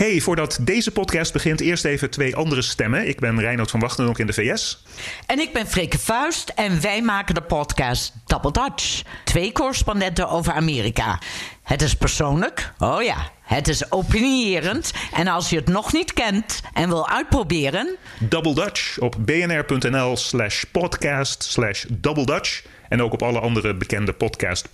Hey, voordat deze podcast begint, eerst even twee andere stemmen. Ik ben Reinoud van Wachten, ook in de VS. En ik ben Freke Vuist en wij maken de podcast Double Dutch. Twee correspondenten over Amerika. Het is persoonlijk, oh ja, het is opinierend. En als je het nog niet kent en wil uitproberen... Double Dutch op bnr.nl slash podcast slash Double Dutch. En ook op alle andere bekende podcast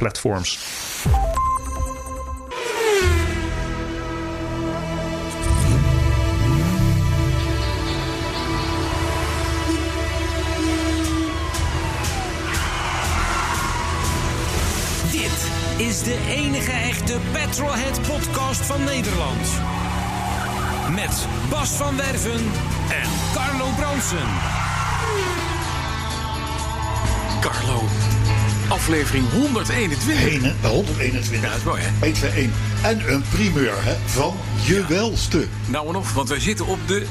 is de enige echte Petrolhead podcast van Nederland. Met Bas van Werven en Carlo Bronsen. Carlo, aflevering 121. Ene- 121. Ja, dat is mooi, hè? 1, 2, 1. En een primeur hè, van je welste. Nou en nog, want wij zitten op de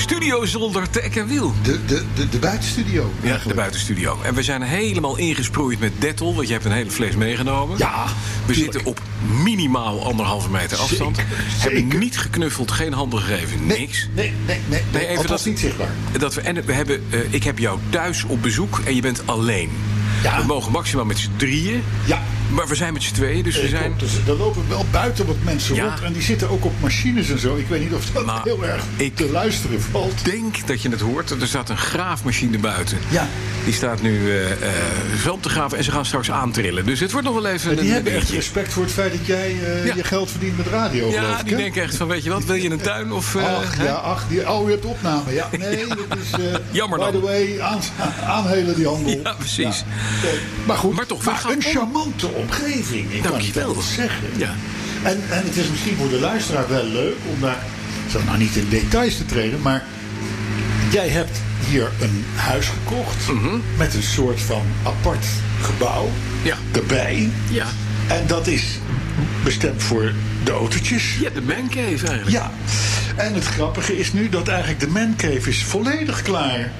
studio zolder Tek en Wiel. De, de, de, de buitenstudio. Ja, de buitenstudio. En we zijn helemaal ingesproeid met Dettol, want je hebt een hele fles meegenomen. Ja, We tuurlijk. zitten op minimaal anderhalve meter afstand. Zeker, Hebben zeker. niet geknuffeld, geen handen gegeven, Nee, niks. Nee, nee, nee. nee, even dat- niet zichtbaar. Dat we, en we hebben, eh, ik heb jou thuis op bezoek en je bent alleen. Ja. We mogen maximaal met z'n drieën. Ja. Maar we zijn met z'n tweeën, dus we zijn... klopt. Dus er lopen wel buiten wat mensen Ja. rond. En die zitten ook op machines en zo. Ik weet niet of dat Maar heel erg ik- te luisteren valt. Ik denk dat je het hoort. Er staat een graafmachine buiten. Ja. Die staat nu veld te graven en ze gaan straks aantrillen. Dus het wordt nog wel even En die een hebben echt respect voor het feit dat jij eh, Ja. je geld verdient met radio. Ja, ik, die denken echt van, weet je wat, wil je een tuin of... eh, Ach, ja, ach, die, oh, je hebt opname. Ja, nee, dat is... eh, Jammer By dan. the way, aan, aanhelen die handel. Ja, precies. Ja. Maar goed, Maar toch, we gaan een charmante omgeving. Ik kan Dank je het wel. zeggen. Ja. En, en het is misschien voor de luisteraar wel leuk om daar... zo nou niet in details te treden, maar... Jij hebt hier een huis gekocht met een soort van apart gebouw Mhm. Ja. erbij. Ja. En dat is bestemd voor de autootjes. Ja, de mancave eigenlijk. Ja, en het grappige is nu dat eigenlijk de mancave is volledig klaar.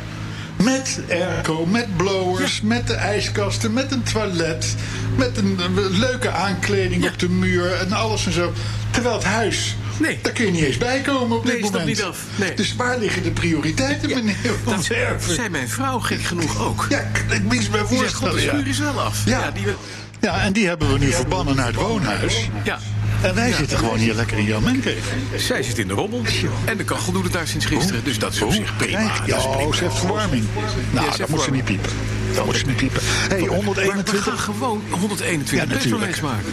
Met airco, met blowers, met de ijskasten, met een toilet, met een, leuke aankleding Ja. op de muur en alles en zo. Terwijl het huis, Nee. daar kun je niet eens bij komen op dit Nee, is dat moment. niet af. Nee. Dus waar liggen de prioriteiten, meneer Van Dat zei mijn vrouw gek genoeg ook. Ja, ik mis me Die zegt, god, voorstellen. de Ja. schuur is wel af. Ja. die we, ja, en die hebben we nu verbannen uit het woonhuis. ja. En wij zitten gewoon hier lekker in jouw mancave. Zij zit in de rommel. En de kachel doet het daar sinds gisteren. Dus dat is op zich prima. Kijk, ja, oh, ze heeft verwarming. Nou, dat moet ze niet piepen. Dat moet ze niet piepen. hey, Maar we 121. gaan gewoon 121 Ja, petrolheads maken.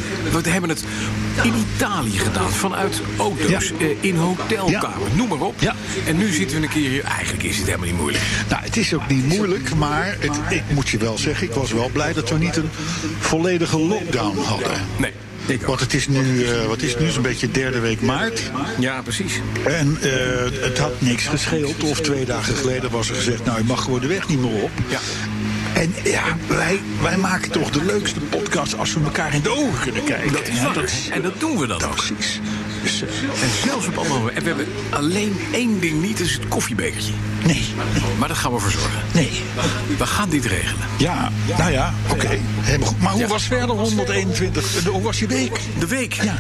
We hebben het in Italië gedaan. Vanuit auto's, Ja. eh, in hotelkamers, noem maar op. Ja. En nu zitten we een keer hier. Eigenlijk is het helemaal niet moeilijk. Nou, het is ook niet moeilijk, maar het, ik moet je wel zeggen, ik was wel blij dat we niet een volledige lockdown hadden. Nee, ik. Want het is nu, eh, wat is het nu, zo'n beetje derde week maart. Ja, precies. En eh, het had niks gescheeld. Of twee dagen geleden was er gezegd, nou, je mag gewoon de weg niet meer op. Ja. En ja, wij, wij maken toch de leukste podcast als we elkaar in de ogen kunnen kijken. Dat is Ja, waar. dat is- En dat doen we dan. Precies. Dus, eh, En zelfs op allemaal. En we hebben alleen één ding niet, dat is het koffiebekertje. nee, Maar daar gaan we voor zorgen. nee. We gaan dit regelen. Ja, nou ja, oké. Helemaal goed. Maar hoe Ja. was verder 121? De- Hoe was je week? De week. Ja.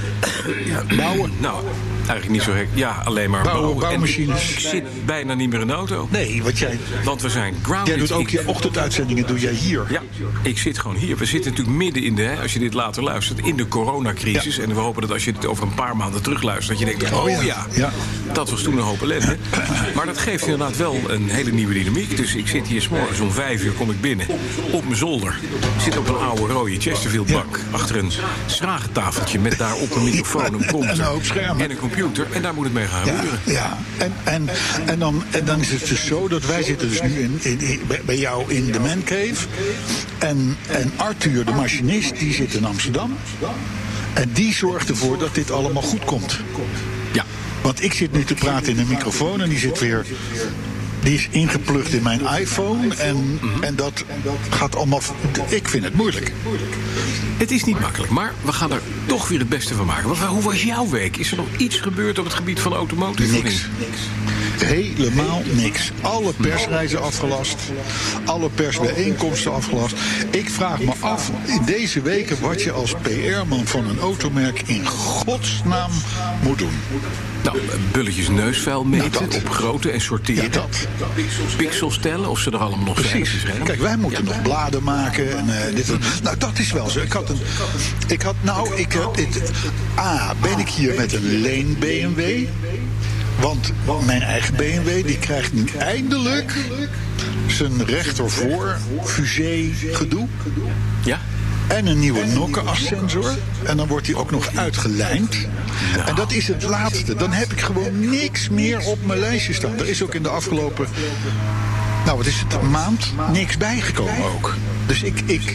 Ja, bouwen. Nou, eigenlijk niet zo gek. Ja, alleen maar Bouwen, bouwen. En bouwmachines. Ik zit bijna niet meer in de auto. Nee, want jij, Want we zijn grounded. jij doet ook je ochtenduitzendingen doe jij hier. Ja, ik zit gewoon hier. We zitten natuurlijk midden in de, hè, als je dit later luistert, in de coronacrisis. En we hopen dat als je dit over een paar maanden terugluistert, dat je denkt: oh, ja. ja. Ja. dat was toen een hoop ellende. Maar dat geeft inderdaad wel een hele nieuwe dynamiek. Dus ik zit hier s'morgens om vijf uur kom ik binnen op mijn zolder. Ik zit op een oude rode Chesterfield bank achter een schragentafeltje met daarop een microfoon, een prompter En een een computer. En daar moet het mee gaan gebeuren. ja. En, en, en, dan, en dan is het dus zo dat wij zitten dus nu in, in, bij jou in de mancave. En, en Arthur, de machinist, die zit in Amsterdam. En die zorgt ervoor dat dit allemaal goed komt. Ja. Want ik zit nu te praten in een microfoon en die zit weer Die is ingeplucht in mijn iPhone. En, en dat gaat allemaal. Ik vind het moeilijk. Het is niet makkelijk, maar we gaan er toch weer het beste van maken. Hoe was jouw week? Is er nog iets gebeurd op het gebied van automotive? Niks. Helemaal niks. Alle persreizen afgelast. Alle persbijeenkomsten afgelast. Ik vraag me af in deze weken wat je als PR-man van een automerk in godsnaam moet doen. Nou, bulletjes neusvuil meten Nou, dat. op grootte en sorteren. Ja, dat. Pixels tellen of ze er allemaal nog zijn. Precies. Kijk, wij moeten nog bladen maken. En, eh, dit, nou, dat is wel zo. Ik had een. Ik had, nou, ik. Het, A, ben ik hier met een leen BMW? Want mijn eigen BMW die krijgt nu eindelijk zijn rechtervoor fusee gedoe. En een nieuwe nokkenafsensor. En dan wordt die ook nog uitgelijnd. En dat is het laatste. Dan heb ik gewoon niks meer op mijn lijstje staan. Er is ook in de afgelopen. Nou, wat is het? Maand niks bijgekomen ook. Dus, ik, ik,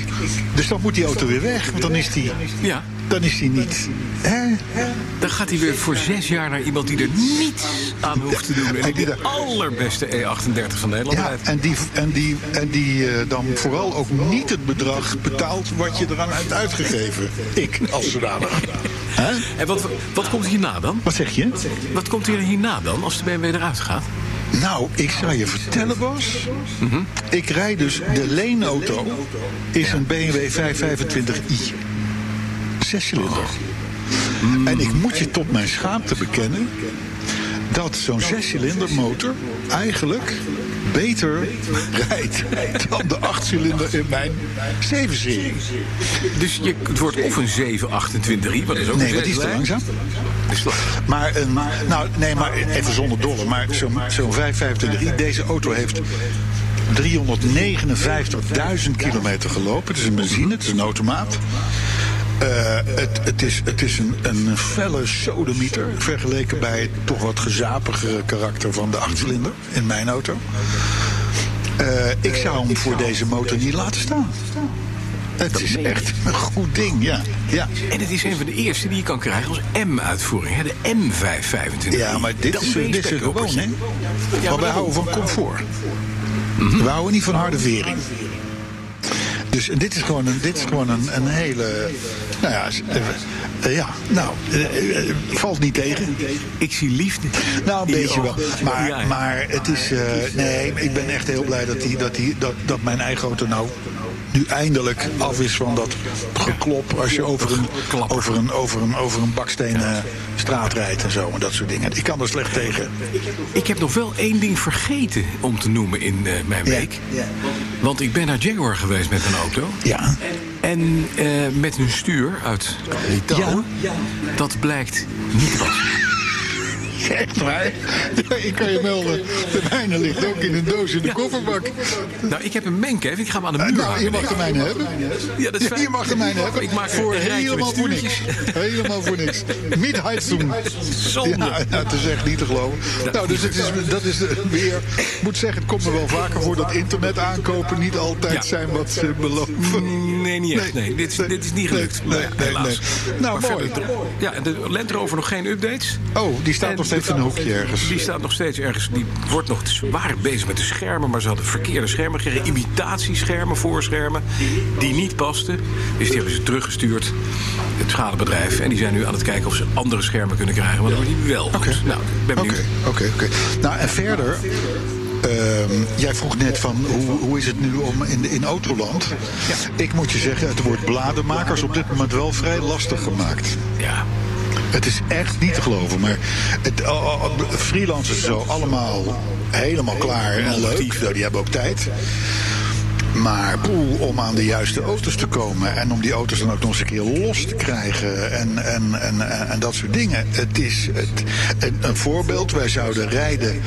dus dan moet die auto weer weg. Want dan is die, Ja. dan is die niet. Hè? Dan gaat hij weer voor zes jaar naar iemand die er niets aan hoeft te doen. En die de allerbeste E38 van Nederland Ja, en die, en die, en die eh, dan vooral ook niet het bedrag betaalt wat je eraan hebt uitgegeven. Ik als zodanig. En wat, wat komt hierna dan? Wat zeg je? Wat komt hier hierna dan, als de BMW eruit gaat? Nou, ik zou je vertellen, Bas. Ik rijd dus de leenauto. Is een BMW 525i. Zescilinder. En ik moet je tot mijn schaamte bekennen. dat zo'n zescilinder motor eigenlijk beter rijdt dan de achtcilinder in mijn 7-serie. Dus je, het wordt of een 728i, wat is ook Nee, dat is te langzaam. Maar, een, nou, nee, maar even zonder dolle. Maar zo'n zo'n 525i, deze auto heeft 359.000 kilometer gelopen. Het is een benzine, het is een automaat. Eh, het, het, is, het is een, een felle sodemieter vergeleken bij het toch wat gezapigere karakter van de achtcilinder in mijn auto. Eh, ik zou hem voor deze motor niet laten staan. Het is echt een goed ding, ja. ja. En het is een van de eerste die je kan krijgen als M-uitvoering. De M525. Ja, maar dit Dan is, dit is gewoon, hè? maar wij houden van comfort. We houden niet van harde vering. Dus dit is gewoon een, dit is gewoon een, een hele. Nou ja, eh, eh, ja nou, eh, valt niet tegen. Ik zie liefde. Nou, een beetje wel. Maar, maar het is. nee, ik ben echt heel blij dat, die, dat, die, dat, dat mijn eigen auto nou nu eindelijk af is van dat geklop als je over een, over een, over een, over een bakstenen straat rijdt en zo en dat soort dingen. Ik kan er slecht tegen. Ik heb nog wel één ding vergeten om te noemen in eh, mijn Ja, week. ja. Want ik ben naar Jaguar geweest met mijn auto. Ja. En eh, met hun stuur uit Litouwen. Dat blijkt niet Echt waar? Ik kan je melden. De mijne ligt ook in een doos in de kofferbak. Nou, ik heb een mancave. Ik ga hem aan de muur Nou, hangen. je mag de mijne hebben. Ja, dat is fijn. je mag de mijne hebben. Ik maak voor helemaal voor niks. Helemaal voor niks. Niet. Zonde. Ja, nou, het is echt niet te geloven. Nou, dus het is, dat is weer... Ik moet zeggen, het komt me wel vaker voor dat internet aankopen niet altijd zijn wat ze beloven. Nee, niet echt. Nee, dit, is, dit is niet gelukt. nee, Nee, nee, helaas. Nou, Maar mooi. verder- ja, de Land Rover nog geen updates. Oh, die staat En nog steeds in een hoekje ergens. Die staat nog steeds ergens. Die wordt nog, waren bezig met de schermen, maar ze hadden verkeerde schermen gekregen. Imitatieschermen, voorschermen, die niet pasten. Dus die hebben ze teruggestuurd, het schadebedrijf. En die zijn nu aan het kijken of ze andere schermen kunnen krijgen. Maar dat wordt die wel goed. Oké. Nou, ik ben Oké, benieuwd. oké, oké. Nou, en verder. Ehm, jij vroeg net van hoe, hoe is het nu om in, in Autoland? Ik moet je zeggen, het wordt bladenmakers op dit moment wel vrij lastig gemaakt. Ja. Het is echt niet te geloven, maar het, oh, oh, oh, freelancers zo allemaal helemaal klaar en leuk. Die hebben ook tijd. Maar poeh, om aan de juiste auto's te komen en om die auto's dan ook nog eens een keer los te krijgen en, en, en, en, en dat soort dingen. Het is het, een, een voorbeeld, wij zouden rijden.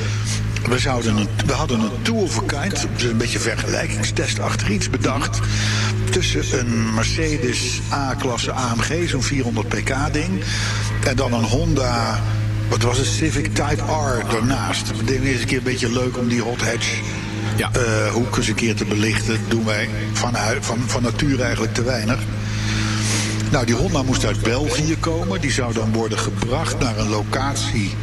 We, zouden een, we hadden een tool of a kind, dus een beetje vergelijkingstest achter iets bedacht. Tussen een Mercedes A-klasse AMG, zo'n 400 pk ding. En dan een Honda, wat was het, Civic Type R daarnaast. Ding is een keer een beetje leuk om die hot hatch Ja. eh, hoek eens een keer te belichten. Dat doen wij van, van, van nature eigenlijk te weinig. Nou, die Honda moest uit België komen. Die zou dan worden gebracht naar een locatie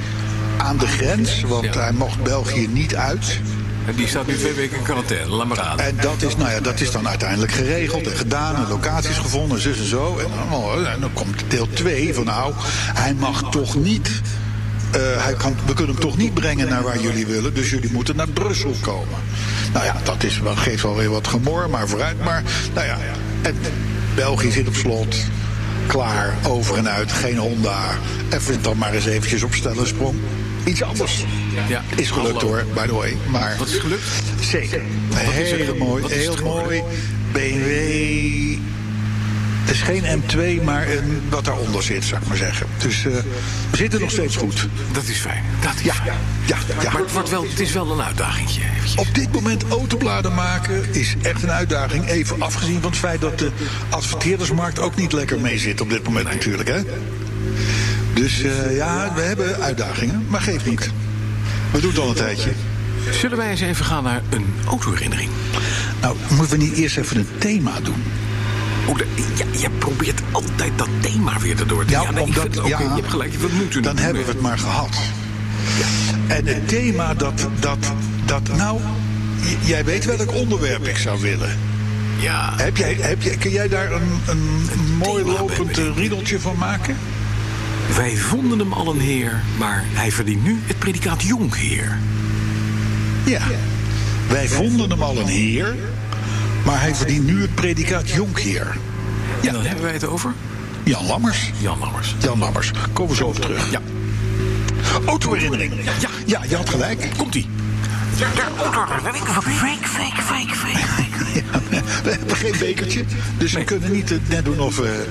aan de grens. Want hij mocht België niet uit. En die staat nu twee weken in quarantaine. Laat maar aan. En dat is, nou ja, dat is dan uiteindelijk geregeld en gedaan en locaties gevonden, zus en zo. En dan, oh, en dan komt deel 2 van nou, hij mag toch niet. eh, hij kan, we kunnen hem toch niet brengen naar waar jullie willen, dus jullie moeten naar Brussel komen. Nou ja, dat is, wel- geeft wel weer wat gemor, maar vooruit. Maar nou ja, en België zit op slot. Klaar, over en uit, geen Honda. Even dan maar eens eventjes op sprong. Iets anders. Ja. Is gelukt hoor, by the way. Maar Wat is gelukt? Zeker. is er- Heel mooi, heel mooi. BMW. Het is geen M2, maar een, wat daaronder zit, zou ik maar zeggen. Dus eh, we zitten nog steeds goed. Dat is fijn. Dat is Ja, fijn. ja, ja. Maar het, wordt wel, het is wel een uitdagingje. eventjes. Op dit moment autobladen maken is echt een uitdaging. Even afgezien van het feit dat de adverteerdersmarkt ook niet lekker mee zit op dit moment natuurlijk. Hè? Dus eh, ja, we hebben uitdagingen, maar geeft niet. We doen het al een tijdje. Zullen wij eens even gaan naar een autoherinnering? Nou, moeten we niet eerst even een thema doen? Oh, de- ja, je probeert altijd dat thema weer erdoor te Ja, ja, nee, ik vind ja, je hebt gelijk, moeten dan hebben we het maar gehad. En het thema dat, dat, dat nou, jij weet welk onderwerp ik zou willen. Ja, Heb jij, heb jij, kun jij daar een, een, mooi thema lopend eh, riedeltje van maken? Wij vonden hem al een heer, maar hij verdient nu het predicaat jonkheer. Ja. Wij vonden hem al een heer, maar hij verdient nu het predicaat jonkheer. En dan hebben wij het over Jan Lammers. Jan Lammers. Jan Lammers, komen we zo op terug. Ja, Autoherinnering. Ja. ja, je had gelijk. komt-ie. Fake, fake, fake, fake. Ja, we hebben geen bekertje, dus we kunnen niet eh, net doen of we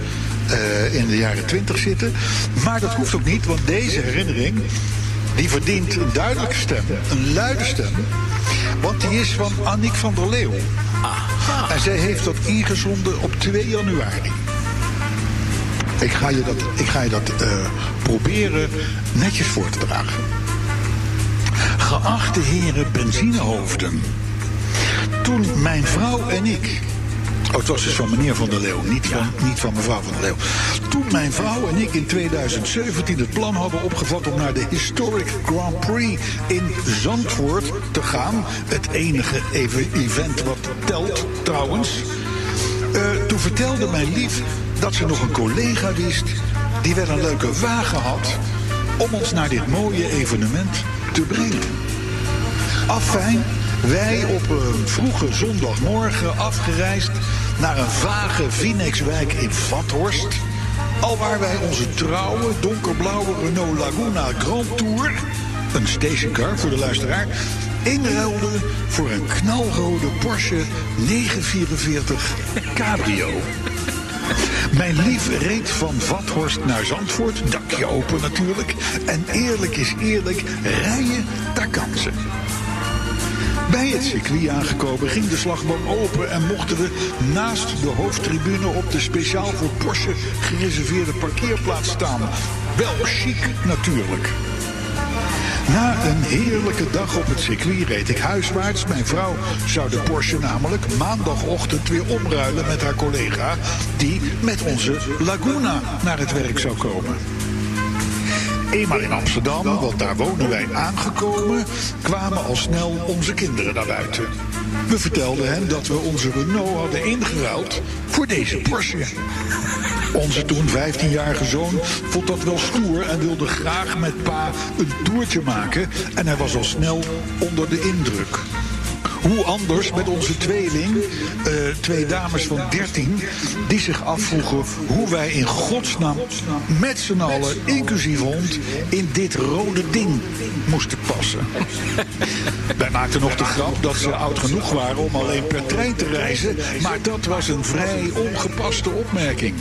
eh, in de jaren twintig zitten. Maar dat hoeft ook niet, want deze herinnering... die verdient een duidelijke stem, een luide stem. Want die is van Annick van der Leeuw. En zij heeft dat ingezonden op 2 januari. Ik ga je dat, ik ga je dat eh, proberen netjes voor te dragen. Geachte heren benzinehoofden. Toen mijn vrouw en ik. Oh, het was dus van meneer Van der Leeuw, niet van, niet van mevrouw Van der Leeuw. Toen mijn vrouw en ik in 2017 het plan hadden opgevat om naar de Historic Grand Prix in Zandvoort te gaan. Het enige even event wat telt trouwens. Eh, toen vertelde mijn lief dat ze nog een collega wist die wel een leuke wagen had om ons naar dit mooie evenement te brengen. Afijn, wij op een vroege zondagmorgen afgereisd naar een vage Vinex-wijk in Vathorst. Alwaar wij onze trouwe donkerblauwe Renault Laguna Grand Tour, een stationcar voor de luisteraar, inruilden voor een knalrode Porsche 944 Cabrio. Mijn lief reed van Vathorst naar Zandvoort, dakje open natuurlijk. En eerlijk is eerlijk, rijden, daar kan. Bij het circuit aangekomen ging de slagboom open en mochten we naast de hoofdtribune op de speciaal voor Porsche gereserveerde parkeerplaats staan. Wel chic natuurlijk. Na een heerlijke dag op het circuit reed ik huiswaarts. Mijn vrouw zou de Porsche namelijk maandagochtend weer omruilen met haar collega... die met onze Laguna naar het werk zou komen. Eenmaal in Amsterdam, want daar wonen wij aangekomen... kwamen al snel onze kinderen naar buiten. We vertelden hen dat we onze Renault hadden ingeruild voor deze Porsche. Onze toen 15-jarige zoon vond dat wel stoer en wilde graag met pa een toertje maken. En hij was al snel onder de indruk. Hoe anders met onze tweeling, eh, twee dames van 13, die zich afvroegen hoe wij in godsnaam met z'n allen, inclusief hond, in dit rode ding moesten passen. Wij maakten nog de grap dat ze oud genoeg waren om alleen per trein te reizen, maar dat was een vrij ongepaste opmerking.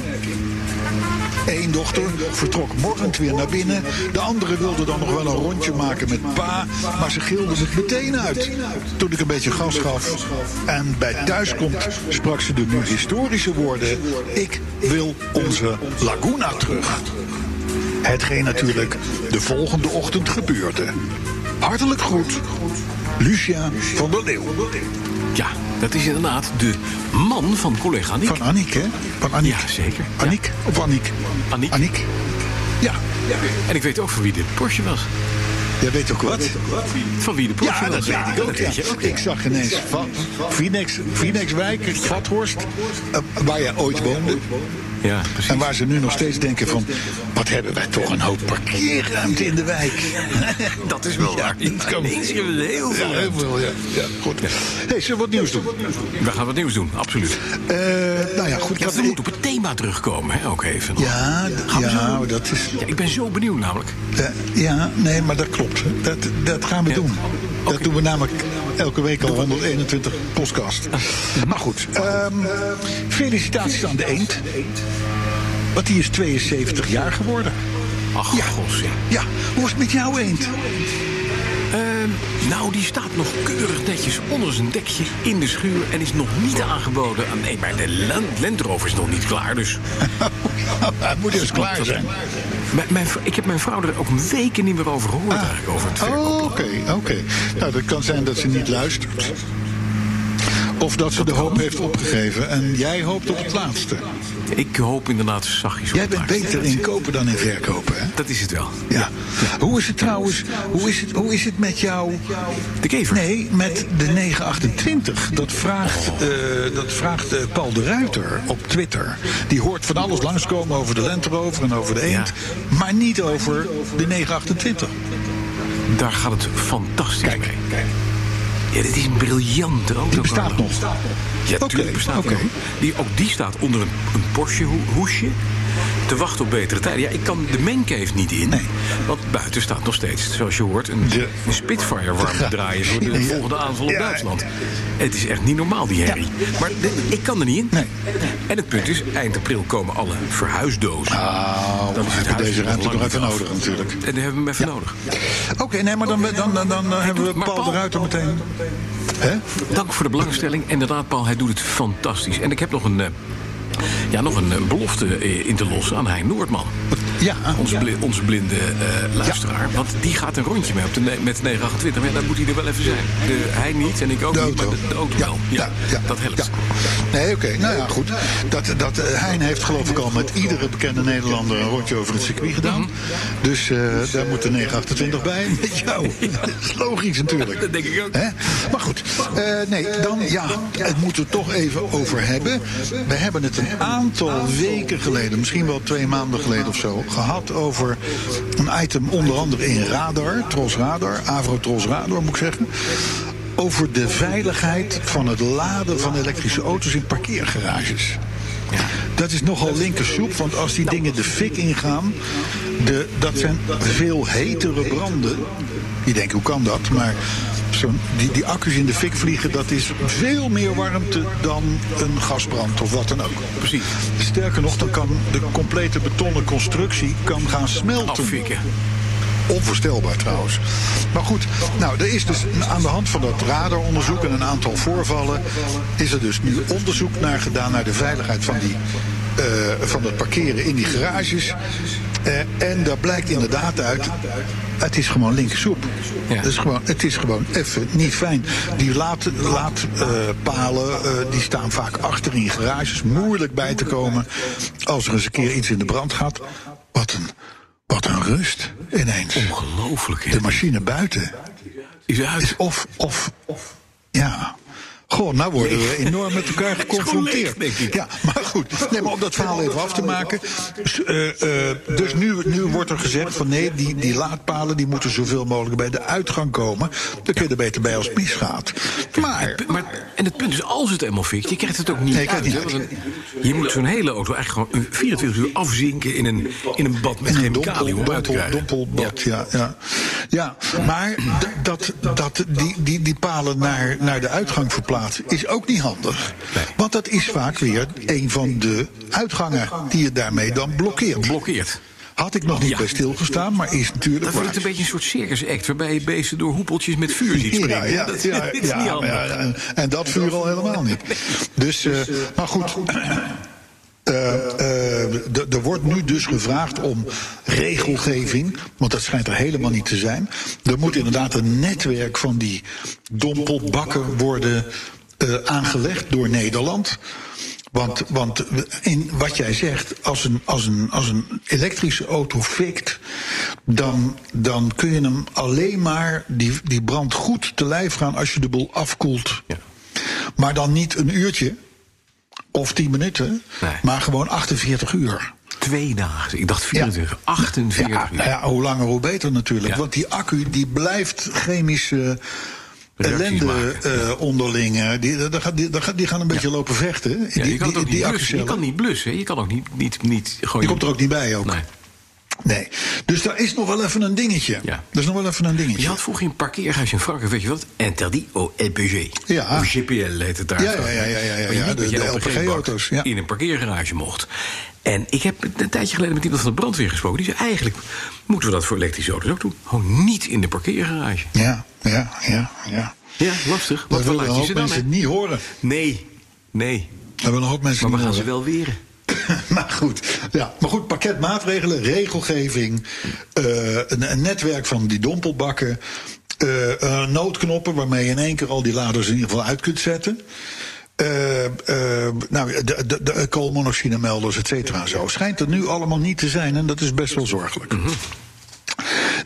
Eén dochter vertrok morgend weer naar binnen. De andere wilde dan nog wel een rondje maken met pa. Maar ze gilde het meteen uit. Toen ik een beetje gas gaf. En bij thuiskomst sprak ze de nu historische woorden. Ik wil onze Laguna terug. Hetgeen natuurlijk de volgende ochtend gebeurde. Hartelijk groet. Lucia van der Leeuw. Ja, dat is inderdaad de man van collega Nick. Van Annick, hè? Van Annick. Ja, zeker. Ja. Annick of Annick? Annick. Annick. Ja. En ik weet ook van wie dit Porsche was. Jij weet ook wat? Van wie de Porsche Ja, dat was. weet ik ook. Ja. ook. Ik zag ineens Phoenix, Phoenixwijk, Vathorst, eh, waar jij ooit woonde. Ja, precies. En waar ze nu nog steeds denken van... wat hebben wij toch een hoop parkeerruimte in de wijk. Dat is wel waar. het kan- Ineens hebben we heel veel. Ja, heel veel, ja. ja goed. Hey, zullen we wat nieuws doen? We gaan wat nieuws doen, absoluut. Eh, nou ja, goed. Ja, we moeten op het thema terugkomen, hè, ook even. nog. Ja, d- Gaan we ja, zo? dat is... Ja, ik ben zo benieuwd namelijk. eh, ja, nee, maar dat klopt. Dat, dat gaan we Ja. doen. Dat doen we namelijk elke week al 121 podcast. Maar goed, ehm, felicitaties aan de eend. Want die is 72 jaar geworden. Ach, Ja. Ja, hoe is het met jouw eend? Ehm, nou, die staat nog keurig netjes onder zijn dekje in de schuur... en is nog niet aangeboden aan... Nee, maar de Land Rover is nog niet klaar, dus... Hij moet eerst klaar zijn. Mijn, ik heb mijn vrouw er ook weken niet meer over gehoord eigenlijk, over het Oh. Oké, oké. Nou, dat kan zijn dat ze niet luistert. Of dat ze de hoop heeft opgegeven en jij hoopt op het laatste. Ik hoop inderdaad zachtjes op Jij bent beter in kopen dan in verkopen, hè? Dat is het wel. Ja. Hoe is het trouwens, hoe is het, hoe is het met jou... De kever. Nee, met de 928. Dat vraagt, eh, dat vraagt eh, Paul de Ruiter op Twitter. Die hoort van alles langskomen over de Land Rover en over de Eend. Maar niet over de 928. Daar gaat het fantastisch mee. Ja, dit is een briljante auto. Die bestaat nog. Ja, tuurlijk bestaat nog. Die, ook die staat onder een, een Porsche ho- hoesje. Te wachten op betere tijden. Ja, ik kan de mancave niet in. Nee. Want buiten staat nog steeds, zoals je hoort, een, De- een Spitfire warm te draaien voor de volgende aanval op. Duitsland. Het is echt niet normaal, die herrie. Maar ik kan er niet in. Nee. En het punt is, eind april komen alle verhuisdozen. Nou, Dan is het huis deze ruimte nog even nodig natuurlijk. En die hebben we hem even nodig. Oké, nee, maar dan, dan, dan, dan, eh, hebben we Paul de Ruiter meteen. Dank voor de belangstelling. Inderdaad, Paul, hij doet het fantastisch. En ik heb nog een, eh, ja, nog een eh, belofte eh, in te lossen aan Hein Noordman. Ja, Onze, bli- onze blinde eh, luisteraar. Want die gaat een rondje mee op de, met de 928. Maar ja, dan moet hij er wel even zijn. De, hij niet en ik ook niet, maar de, de auto wel. Ja, dat helpt. Nee, oké. Nou ja, goed. Dat, dat, Hein heeft geloof ik al met iedere bekende Nederlander een rondje over het circuit gedaan. Mhm. Dus daar moet de 928 bij. Met jou. Dat is logisch natuurlijk. Dat denk ik ook. Hè? Maar goed. Nee, dan ja, het moeten we toch even over hebben. We hebben het een aantal weken geleden, misschien wel twee maanden geleden of zo, gehad over een item onder andere in Radar, Tros Radar, Avro Tros Radar moet ik zeggen. Over de veiligheid van het laden van elektrische auto's in parkeergarages. Dat is nogal linkersoep, want als die dingen de fik ingaan, de, dat zijn veel hetere branden. Je denkt, hoe kan dat? Maar die, die accu's in de fik vliegen, dat is veel meer warmte dan een gasbrand of wat dan ook. Precies. Sterker nog, dan kan de complete betonnen constructie kan gaan smelten. Afvikken. Onvoorstelbaar trouwens. Maar goed, nou, er is dus aan de hand van dat radaronderzoek en een aantal voorvallen. is er dus nu onderzoek naar gedaan naar de veiligheid van, die, eh, van het parkeren in die garages. Eh, en daar blijkt inderdaad uit. Het is gewoon linkersoep. Ja. Het is gewoon, het is gewoon even niet fijn. Die laadpalen laat, eh, palen, eh, die staan vaak achter in garages. Moeilijk bij te komen als er eens een keer iets in de brand gaat. Wat een, wat een rust ineens. Ongelooflijk, hè? De machine buiten Is uit. is of, of, ja. Goh, nou worden we enorm met elkaar geconfronteerd. leeg, denk ik. Ja, maar goed. Nee, maar om dat verhaal even af te maken. Dus, eh, eh, dus nu, nu wordt er gezegd van nee, die, die laadpalen die moeten zoveel mogelijk bij de uitgang komen. Dan kun je er beter bij als het misgaat. Maar, Maar, en het punt is, als het eenmaal fikt, je krijgt het ook niet Nee, uit. een- je moet zo'n hele auto eigenlijk gewoon een 24 uur afzinken in een, in een bad met een chemicaliën om uit te krijgen. dompelbad, ja. Ja, ja. maar d- dat, dat die, die, die palen naar, naar de uitgang verplaatsen is ook niet handig. Want dat is vaak weer een van de uitgangen die je daarmee dan blokkeert. Blokkeert. Had ik nog niet Ja. bij stilgestaan, maar is natuurlijk Dan wordt het een beetje een soort circus act waarbij je beesten door hoepeltjes met vuur ziet springen. Ja, ja, dat, is ja, niet handig. ja, en, en dat vuur al helemaal niet. Dus, eh, maar goed. Eh, eh, er wordt nu dus gevraagd om regelgeving, want dat schijnt er helemaal niet te zijn. Er moet inderdaad een netwerk van die dompelbakken worden eh, aangelegd door Nederland. Want, want in wat jij zegt, als een, als een, als een elektrische auto fikt, dan, dan kun je hem alleen maar die, die brand goed te lijf gaan als je de boel afkoelt. Ja. Maar dan niet een uurtje of 10 minuten, Nee. maar gewoon 48 uur. Twee dagen. Ik dacht 24, 48 Ja, uur. nou ja, hoe langer hoe beter natuurlijk. Ja. Want die accu die blijft chemische ellende maken. eh, onderling. eh, Die, die, gaat- die, gaan- een beetje lopen vechten. Ja, die, je kan die. Je kan niet blussen. hè. Je kan ook niet, niet, niet gewoon... Die komt er ook niet bij ook. Nee. Nee. Dus daar is nog wel even een dingetje. Ja. Dat is nog wel even een dingetje. Je had vroeger een parkeergarage in Frankrijk, weet je wat? Interdit au LPG. Ja. Of GPL heet het daar. Ja, ja, ja, ja, ja, ja, de- LPG-auto's, ja. In een parkeergarage mocht. En ik heb een tijdje geleden met iemand van de brandweer gesproken. Die zei, eigenlijk moeten we dat voor elektrische auto's ook doen. Gewoon niet in de parkeergarage. Ja, ja, ja, ja. Ja, lastig. Een je hoop ze dan, mensen niet horen. Nee, nee. Dat willen een hoop mensen Maar we gaan ze wel weren. maar goed, ja. maar goed, pakket maatregelen, regelgeving, eh, een, een netwerk van die dompelbakken, eh, eh, noodknoppen waarmee je in één keer al die laders in ieder geval uit kunt zetten. Nou, de, de, de koolmonoxidemelders, et cetera zo. Schijnt er nu allemaal niet te zijn en dat is best wel zorgelijk. Mhm.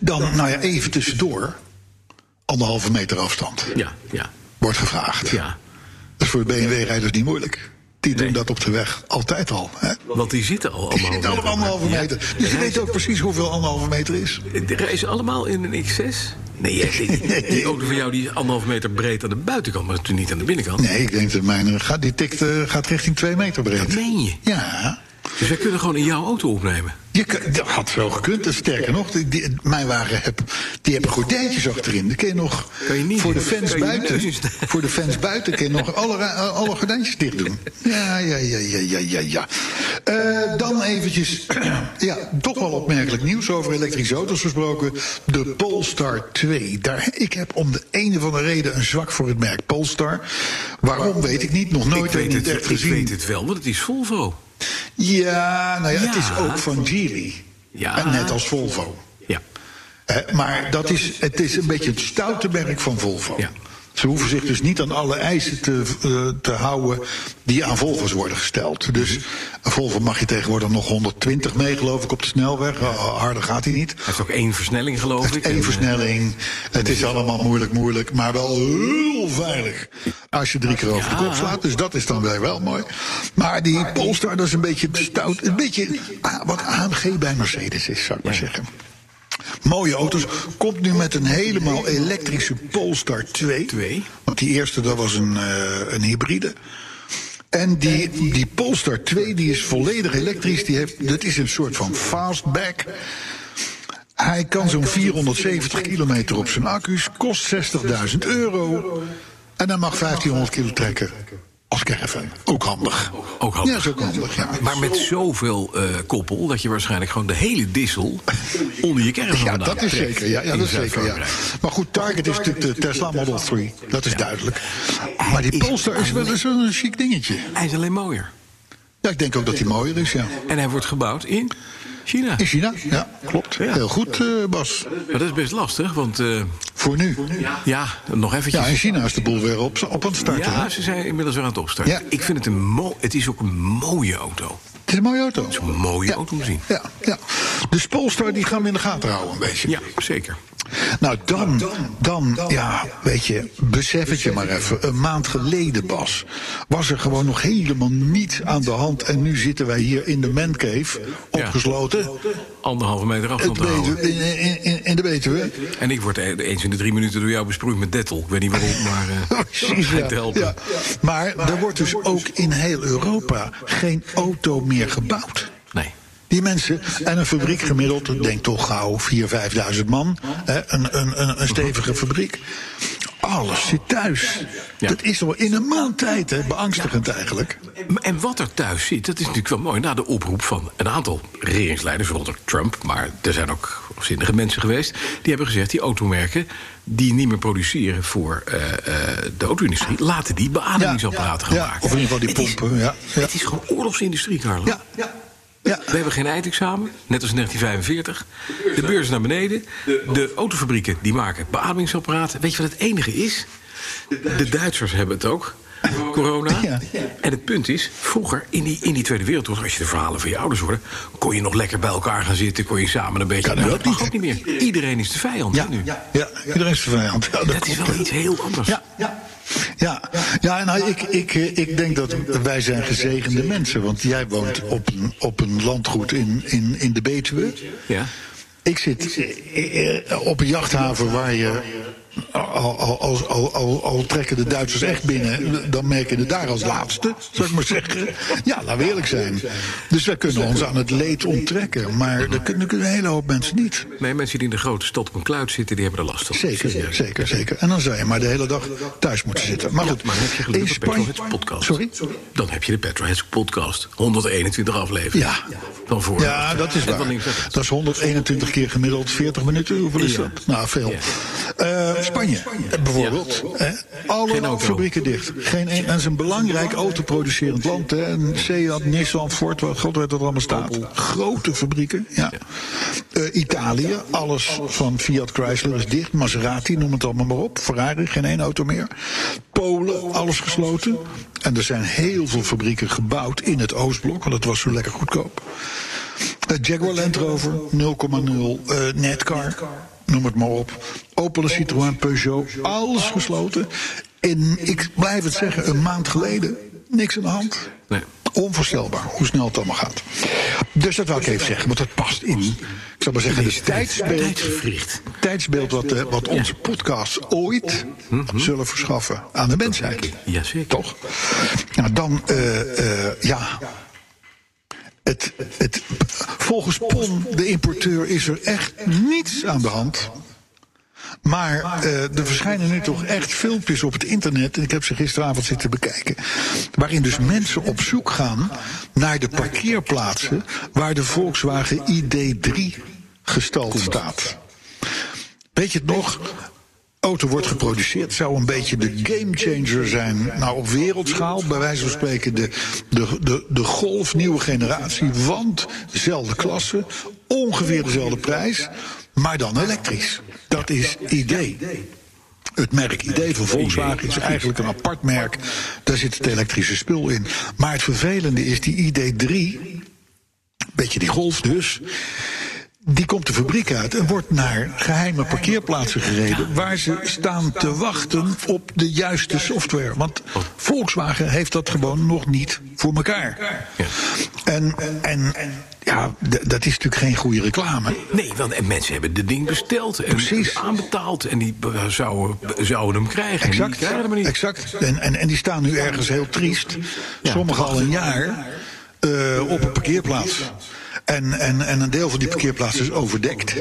Dan, nou ja, even tussendoor. Anderhalve meter afstand Ja, ja, wordt gevraagd. ja. Dat is voor BMW-rijders niet moeilijk. Die doen Nee. dat op de weg altijd al. Hè? Want die zitten al Die allemaal... zitten allemaal anderhalve Ja. meter. Dus je weet ook precies hoeveel anderhalve meter is. Die reizen allemaal in een X6? Nee, die, die auto van jou die is anderhalve meter breed aan de buitenkant, maar natuurlijk niet aan de binnenkant. Nee, ik denk dat mijn gaat, die tikt, eh, gaat richting twee meter breed. Dat meen je. Ja. Dus wij kunnen gewoon in jouw auto opnemen. Je, dat had wel gekund. Sterker nog, die, die- mijn wagen heb, die hebben gordijntjes achterin. Dan kun je nog Kan je niet- voor de fans buiten. Voor de fans buiten kun je nog alle, ra- alle gordijntjes dicht doen. Ja, ja, ja, ja, ja, ja. ja. Eh, dan eventjes, ja, toch wel opmerkelijk nieuws over elektrische auto's gesproken. De Polestar 2. Daar, ik heb om de een of andere reden een zwak voor het merk Polestar. Waarom weet ik niet. Nog nooit ik, weet niet het, echt ik gezien. weet het wel, want het is Volvo. Ja, nou ja, het is ook van Geely. Ja. En net als Volvo. Ja. Hè, maar dat is, het is een beetje het stoute merk van Volvo. Ja. Ze hoeven zich dus niet aan alle eisen te, eh, te houden die aan Volvo's worden gesteld. Dus een Volvo mag je tegenwoordig nog 120 mee, geloof ik, op de snelweg. Uh, harder gaat hij niet. Hij heeft ook één versnelling, geloof ik. Eén eh, versnelling. Het is allemaal moeilijk, moeilijk, maar wel heel veilig. Als je drie keer over de kop slaat, dus dat is dan weer wel mooi. Maar die Polestar, dat is een beetje stout. Een beetje ah, wat AMG bij Mercedes is, zou ik maar zeggen. Mooie auto's. Komt nu met een helemaal elektrische Polestar 2. Twee. Want die eerste, dat was een, eh, een hybride. En die, die Polestar 2 die is volledig elektrisch. Die heeft, dat is een soort van fastback. Hij kan zo'n 470 kilometer op zijn accu's. Kost 60.000 euro. En hij mag 1500 kilo trekken. Als caravan. Ook handig. Ook handig. Ja, is ook handig. Ja. Maar met zoveel eh, koppel dat je waarschijnlijk gewoon de hele dissel onder je caravan Ja, dat is zeker. Ja, ja dat is zeker. Ja. Maar goed, Target is natuurlijk de Tesla Model 3. Dat is duidelijk. Maar die is Polestar is wel eens een chic dingetje. Hij is alleen mooier. Ja, ik denk ook dat hij mooier is, ja. En hij wordt gebouwd in China. In China? Ja, klopt. Heel goed, eh, Bas. Maar dat is best lastig, want eh, Voor nu. ja, nog eventjes. Ja, in China is de boel weer op, op aan het starten. Ja, hè? ze zijn inmiddels weer aan het opstarten. Ja. Ik vind het een mo het is ook een mooie auto. Het is een mooie auto. Het is een mooie auto om te zien. Ja, ja. Dus Polestar die gaan we in de gaten houden een beetje. Ja, zeker. Nou, dan, dan, ja, weet je, besef het je maar even. Een maand geleden, Bas, was er gewoon nog helemaal niets aan de hand. En nu zitten wij hier in de mancave, opgesloten. Anderhalve meter afstand te houden. In, in, in, in de Betuwe. En ik word e- eens in de drie minuten door jou besproeid met Dettel. Ik weet niet waarom, maar eh Precies, schijnt ja. te helpen. Ja. Maar er wordt dus ook in heel Europa geen auto meer gebouwd. Nee. Die mensen, en een fabriek gemiddeld, denk toch gauw 4.000, 5.000 man. Hè, een, een, een, een stevige fabriek. Alles zit thuis. Ja. Dat is al in een maand tijd, hè, beangstigend eigenlijk. En wat er thuis zit, dat is natuurlijk wel mooi. Na de oproep van een aantal regeringsleiders, waaronder Trump, maar er zijn ook zinnige mensen geweest, die hebben gezegd: die automerken die niet meer produceren voor eh, eh, de auto-industrie, laten die beademingsapparaten gaan ja, maken. of in ieder geval die Het is- pompen, ja. Ja. Het is gewoon oorlogsindustrie, Carlo. Ja, ja. We hebben geen eindexamen, net als in 1945. De beurs is naar beneden. De autofabrieken die maken beademingsapparaten. Weet je wat het enige is? De Duitsers hebben het ook. corona. Ja. En het punt is, vroeger in die, in die Tweede Wereldoorlog... als je de verhalen van je ouders hoorde... kon je nog lekker bij elkaar gaan zitten, kon je samen een beetje... Kan Nou, dat mag niet, ook niet meer. Iedereen is de vijand Ja, nu. ja, ja, iedereen is de vijand. Ja, Dat is wel iets heel anders. Ja, ja. Ja, nou, ik, ik, eh, ik denk dat wij zijn gezegende mensen. Want jij woont op een, op een landgoed in, in, in de Betuwe. Ja. Ik zit eh, op een jachthaven waar je. Al, al, al, al, trekken de Duitsers echt binnen, dan merken je daar als laatste, zou ik maar zeggen. Ja, laten we eerlijk zijn. Dus wij kunnen ons aan het leed onttrekken. Maar dat kunnen, een hele hoop mensen niet. Nee, mensen die in de grote stad op een kluit zitten, die hebben er last van. Zeker, zeker, zeker. En dan zou je maar de hele dag thuis moeten zitten. Maar goed, Maar dan heb je gelukkig de Spanje. Petrolheads podcast. Sorry? Dan heb je de Petrolheads podcast. 121 afleveringen. Ja. Van voor. Ja, dat is waar. Dat is 121 keer gemiddeld 40 minuten. Hoeveel is Ja. dat? Nou, veel. Eh, Spanje, bijvoorbeeld. Alle fabrieken dicht. Geen een, en het is een belangrijk autoproducerend land. Hè. En Seat, Nissan, Ford, wat god weet wat er allemaal staat. Grote fabrieken, ja. Eh, Italië, alles van Fiat Chrysler is dicht. Maserati, noem het allemaal maar op. Ferrari, geen één auto meer. Polen, alles gesloten. En er zijn heel veel fabrieken gebouwd in het Oostblok, want het was zo lekker goedkoop. Eh, Jaguar Land Rover 0,0. eh Netcar, noem het maar op. Opel, Citroën, Peugeot, alles gesloten. En ik blijf het zeggen, een maand geleden, niks aan de hand. Nee. Onvoorstelbaar hoe snel het allemaal gaat. Dus dat wil ik even zeggen, want dat past in, ik zal maar zeggen, de tijdsbeeld, tijdsbeeld wat, eh, wat onze podcasts ooit zullen verschaffen aan de mensheid. Jazeker. Toch? Nou, dan, eh, eh, ja. Het, het, volgens PON, de importeur, is er echt niets aan de hand. Maar eh, er verschijnen nu toch echt filmpjes op het internet. En ik heb ze gisteravond zitten bekijken. Waarin dus mensen op zoek gaan naar de parkeerplaatsen. waar de Volkswagen ID3 gestald staat. Weet je het nog? Auto wordt geproduceerd, zou een beetje de gamechanger zijn. Nou, op wereldschaal, bij wijze van spreken, de, de, de, de golf nieuwe generatie. Want dezelfde klasse, ongeveer dezelfde prijs, maar dan elektrisch. Dat is idee. Het merk ID van Volkswagen is eigenlijk een apart merk. Daar zit het elektrische spul in. Maar het vervelende is die ID3, beetje die golf dus. Die komt de fabriek uit en wordt naar geheime parkeerplaatsen gereden. Waar ze staan te wachten op de juiste software. Want Volkswagen heeft dat gewoon nog niet voor elkaar. Ja. En, en, en ja, dat is natuurlijk geen goede reclame. Nee, want en mensen hebben de ding besteld en Precies. aanbetaald. En die eh, zouden, zouden hem krijgen. En Exact. die krijgen hem niet. Exact. En, en, en die staan nu ergens heel triest. Sommigen al een jaar eh, op een parkeerplaats. En, en, en een deel van die parkeerplaats is overdekt.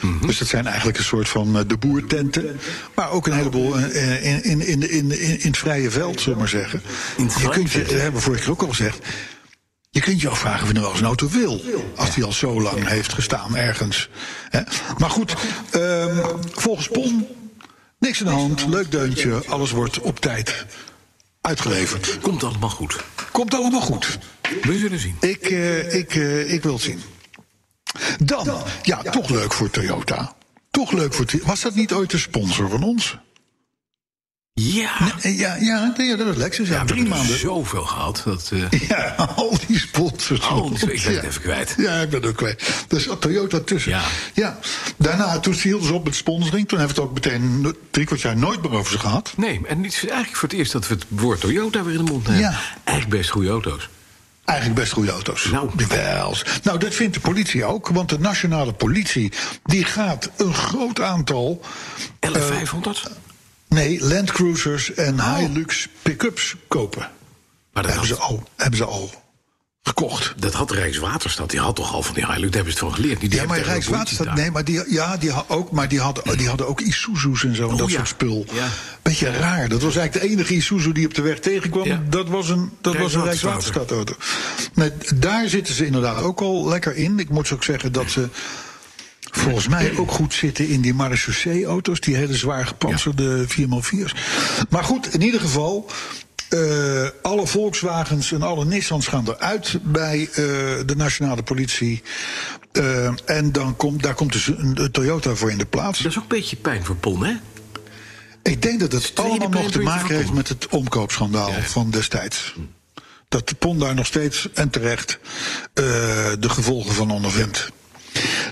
Mhm. Dus dat zijn eigenlijk een soort van eh, de boertenten. Maar ook een heleboel eh, in, in, in, in, het vrije veld, zullen we maar zeggen. Je kunt je, dat hebben we vorige keer ook al gezegd. Je kunt je afvragen of je nou wel eens een auto wil. Als die al zo lang heeft gestaan ergens. Hè. Maar goed, ehm, volgens PON, niks aan de hand. Leuk deuntje, alles wordt op tijd uitgeleverd. Komt allemaal goed. Komt allemaal goed. We zullen zien. Ik, eh, ik, eh, ik wil het zien. Dan, ja, toch leuk voor Toyota. Toch leuk voor Toyota. Was dat niet ooit de sponsor van ons? Ja. Eh, Ja, ja, nee, dat was Lexus. Ja, we drie hebben er maanden. zoveel gehad. Dat, eh, Ja, al die sponsors. Al die- ik ben het Ja. even kwijt. Ja, ik ben het ook kwijt. Dus zat Toyota tussen. Ja. ja. Daarna, toen hielden ze op met sponsoring. Toen hebben we het ook meteen drie kwart jaar nooit meer over ze gehad. nee, en het is eigenlijk voor het eerst dat we het woord Toyota weer in de mond nemen. Ja. Eigenlijk best goede auto's. Eigenlijk best goede auto's. Nou. Wel. Nou, dat vindt de politie ook. Want de nationale politie die gaat een groot aantal... 1100? Nee, Landcruisers en Hilux pick-ups kopen. maar dat Hebben ze, al, hebben ze al gekocht. dat had Rijkswaterstaat. Die had toch al van die Hilux. Daar hebben ze het van geleerd. Die Ja, maar Rijkswaterstaat, nee, maar die, ja, die, had ook, maar die, hadden, die hadden ook Isuzu's en zo, en dat Oh, ja. soort spul. Ja. Beetje raar. Dat was eigenlijk de enige Isuzu die op de weg tegenkwam. Ja. Dat was een, dat was een Rijkswaterstaat. Rijkswaterstaatauto. Nee, daar zitten ze inderdaad ook al lekker in. Ik moet ze ook zeggen dat ze volgens mij ook goed zitten in die marechaussee-auto's. Die hele zwaar gepantserde 4x4's. Maar goed, in ieder geval... eh, alle Volkswagens en alle Nissans gaan eruit bij eh, de nationale politie. Eh, en dan komt, daar komt dus een, een Toyota voor in de plaats. Dat is ook een beetje pijn voor Pon, hè? Ik denk dat het allemaal nog te maken heeft met het omkoopschandaal van destijds. Dat de Pon daar nog steeds en terecht de gevolgen van ondervindt.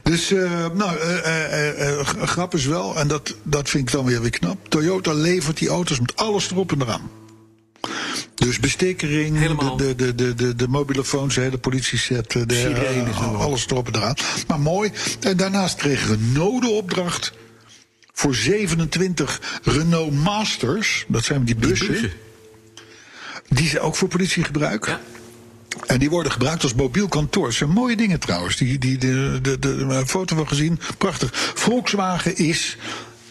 Dus, nou, eh, grap is wel, en dat, dat vind ik dan weer weer knap. Toyota levert die auto's met alles erop en eraan. Dus bestikkering, Helemaal. de, de, de, de, de mobielefoons, de politieset, eh, de, Sirenes eh, alles erop en eraan. Maar mooi. En daarnaast kreeg Renault de opdracht voor 27 Renault Masters. Dat zijn die bussen. bussen. Die ze ook voor politiegebruik. Ja. En die worden gebruikt als mobiel kantoor. Dat zijn mooie dingen trouwens. Die, die, de, de, de, een foto van gezien. Prachtig. Volkswagen is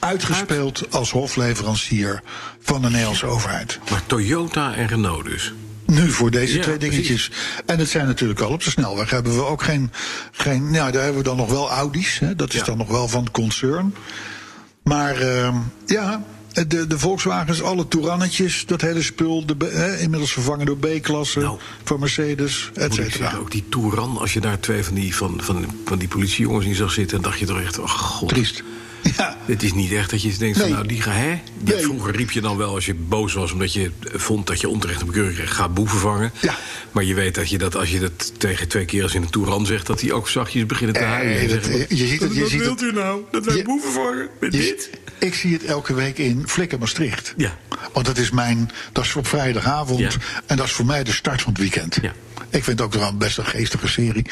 uitgespeeld als hofleverancier van de Nederlandse overheid. Maar Toyota en Renault dus. Nu voor deze Ja, twee dingetjes. En het zijn natuurlijk al op de snelweg. Hebben we ook geen. geen nou, daar hebben we dan nog wel Audi's. Hè, dat is Ja. dan nog wel van het concern. Maar ehm, ja. De, de Volkswagens, alle Tourannetjes, dat hele spul, de, inmiddels vervangen door B-klasse, Nou, van Mercedes, et cetera. ook die Touran, als je daar twee van die, van, van, van die politiejongens in zag zitten, dan dacht je toch echt, oh god. Triest. Ja, Het is niet echt dat je denkt Nee. van nou die ga hè. Nee. Vroeger riep je dan wel als je boos was omdat je eh, vond dat je onterecht een bekeuring kreeg, ga boeven vangen. Ja. Maar je weet dat je dat als je dat tegen twee keer als in een Touran zegt, dat die ook zachtjes beginnen te Eh, huilen. Dat- zeggen, je ziet het- je wat ziet wilt het- u nou? Dat wij Je- boeven vangen met je- dit? ik zie het elke week in Flikker Maastricht. Ja. Want dat is mijn, dat is op vrijdagavond. Ja. En dat is voor mij de start van het weekend. Ja. Ik vind het ook wel best een geestige serie.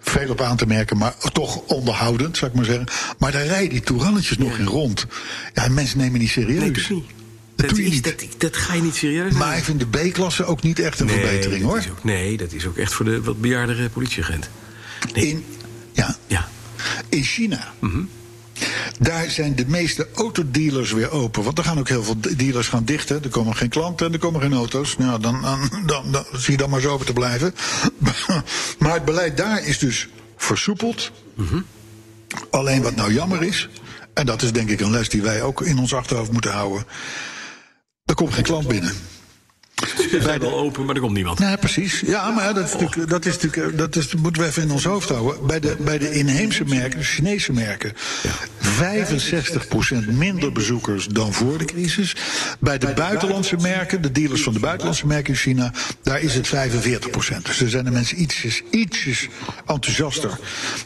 Veel op aan te merken, maar toch onderhoudend, zou ik maar zeggen. Maar daar rijden die nog in rond. Ja, en mensen nemen niet serieus. Nee, dat niet. Is. Dat, dat ga je niet serieus Maar nemen. ik vind de B-klasse ook niet echt een Nee, verbetering, hoor. Ook, nee, dat is ook echt voor de wat bejaardere politieagent. Nee. In, ja, Ja. in China. Mhm. Daar zijn de meeste autodealers weer open. Want er gaan ook heel veel dealers gaan dichten. Er komen geen klanten en er komen geen auto's. Nou, dan, dan, dan, dan zie je dan maar zo open te blijven. Maar het beleid daar is dus versoepeld. Mhm. Alleen wat nou jammer is. En dat is denk ik een les die wij ook in ons achterhoofd moeten houden. Er komt geen klant binnen. Ze zijn wel open, maar er komt niemand. Nee, precies. Ja, maar dat, is natuurlijk, dat, is natuurlijk, dat is, moeten we even in ons hoofd houden. Bij de, bij de inheemse merken, de Chinese merken, 65% minder bezoekers dan voor de crisis. Bij de buitenlandse merken, de dealers van de buitenlandse merken in China, daar is het 45%. Dus daar zijn de mensen ietsjes, ietsjes enthousiaster.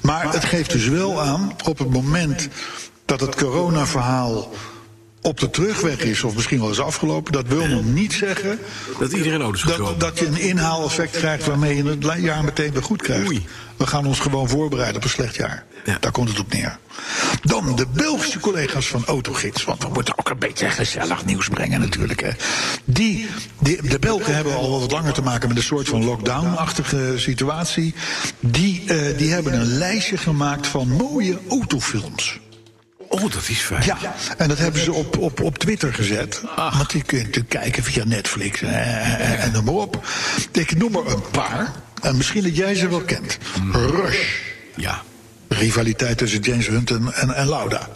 Maar het geeft dus wel aan, op het moment dat het coronaverhaal op de terugweg is, of misschien wel is afgelopen, dat wil nog niet zeggen Dat iedereen gaat dat, dat je een inhaaleffect krijgt waarmee je het jaar meteen weer goed krijgt. Oei. We gaan ons gewoon voorbereiden op een slecht jaar. Ja. Daar komt het op neer. Dan de Belgische collega's van Autogids. Want we moeten ook een beetje gezellig nieuws brengen natuurlijk. Hè. Die, die, de Belgen hebben al wat langer te maken met een soort van lockdown-achtige situatie. Die, eh, die hebben een lijstje gemaakt van mooie autofilms. Oh, dat is fijn. Ja, en dat hebben ze op, op, op Twitter gezet. Want die kun je natuurlijk kijken via Netflix en, en, en noem maar op. Ik noem er een paar. En misschien dat jij ze wel kent. Rush. Ja, Rivaliteit tussen James Hunt en, en, en Lauda.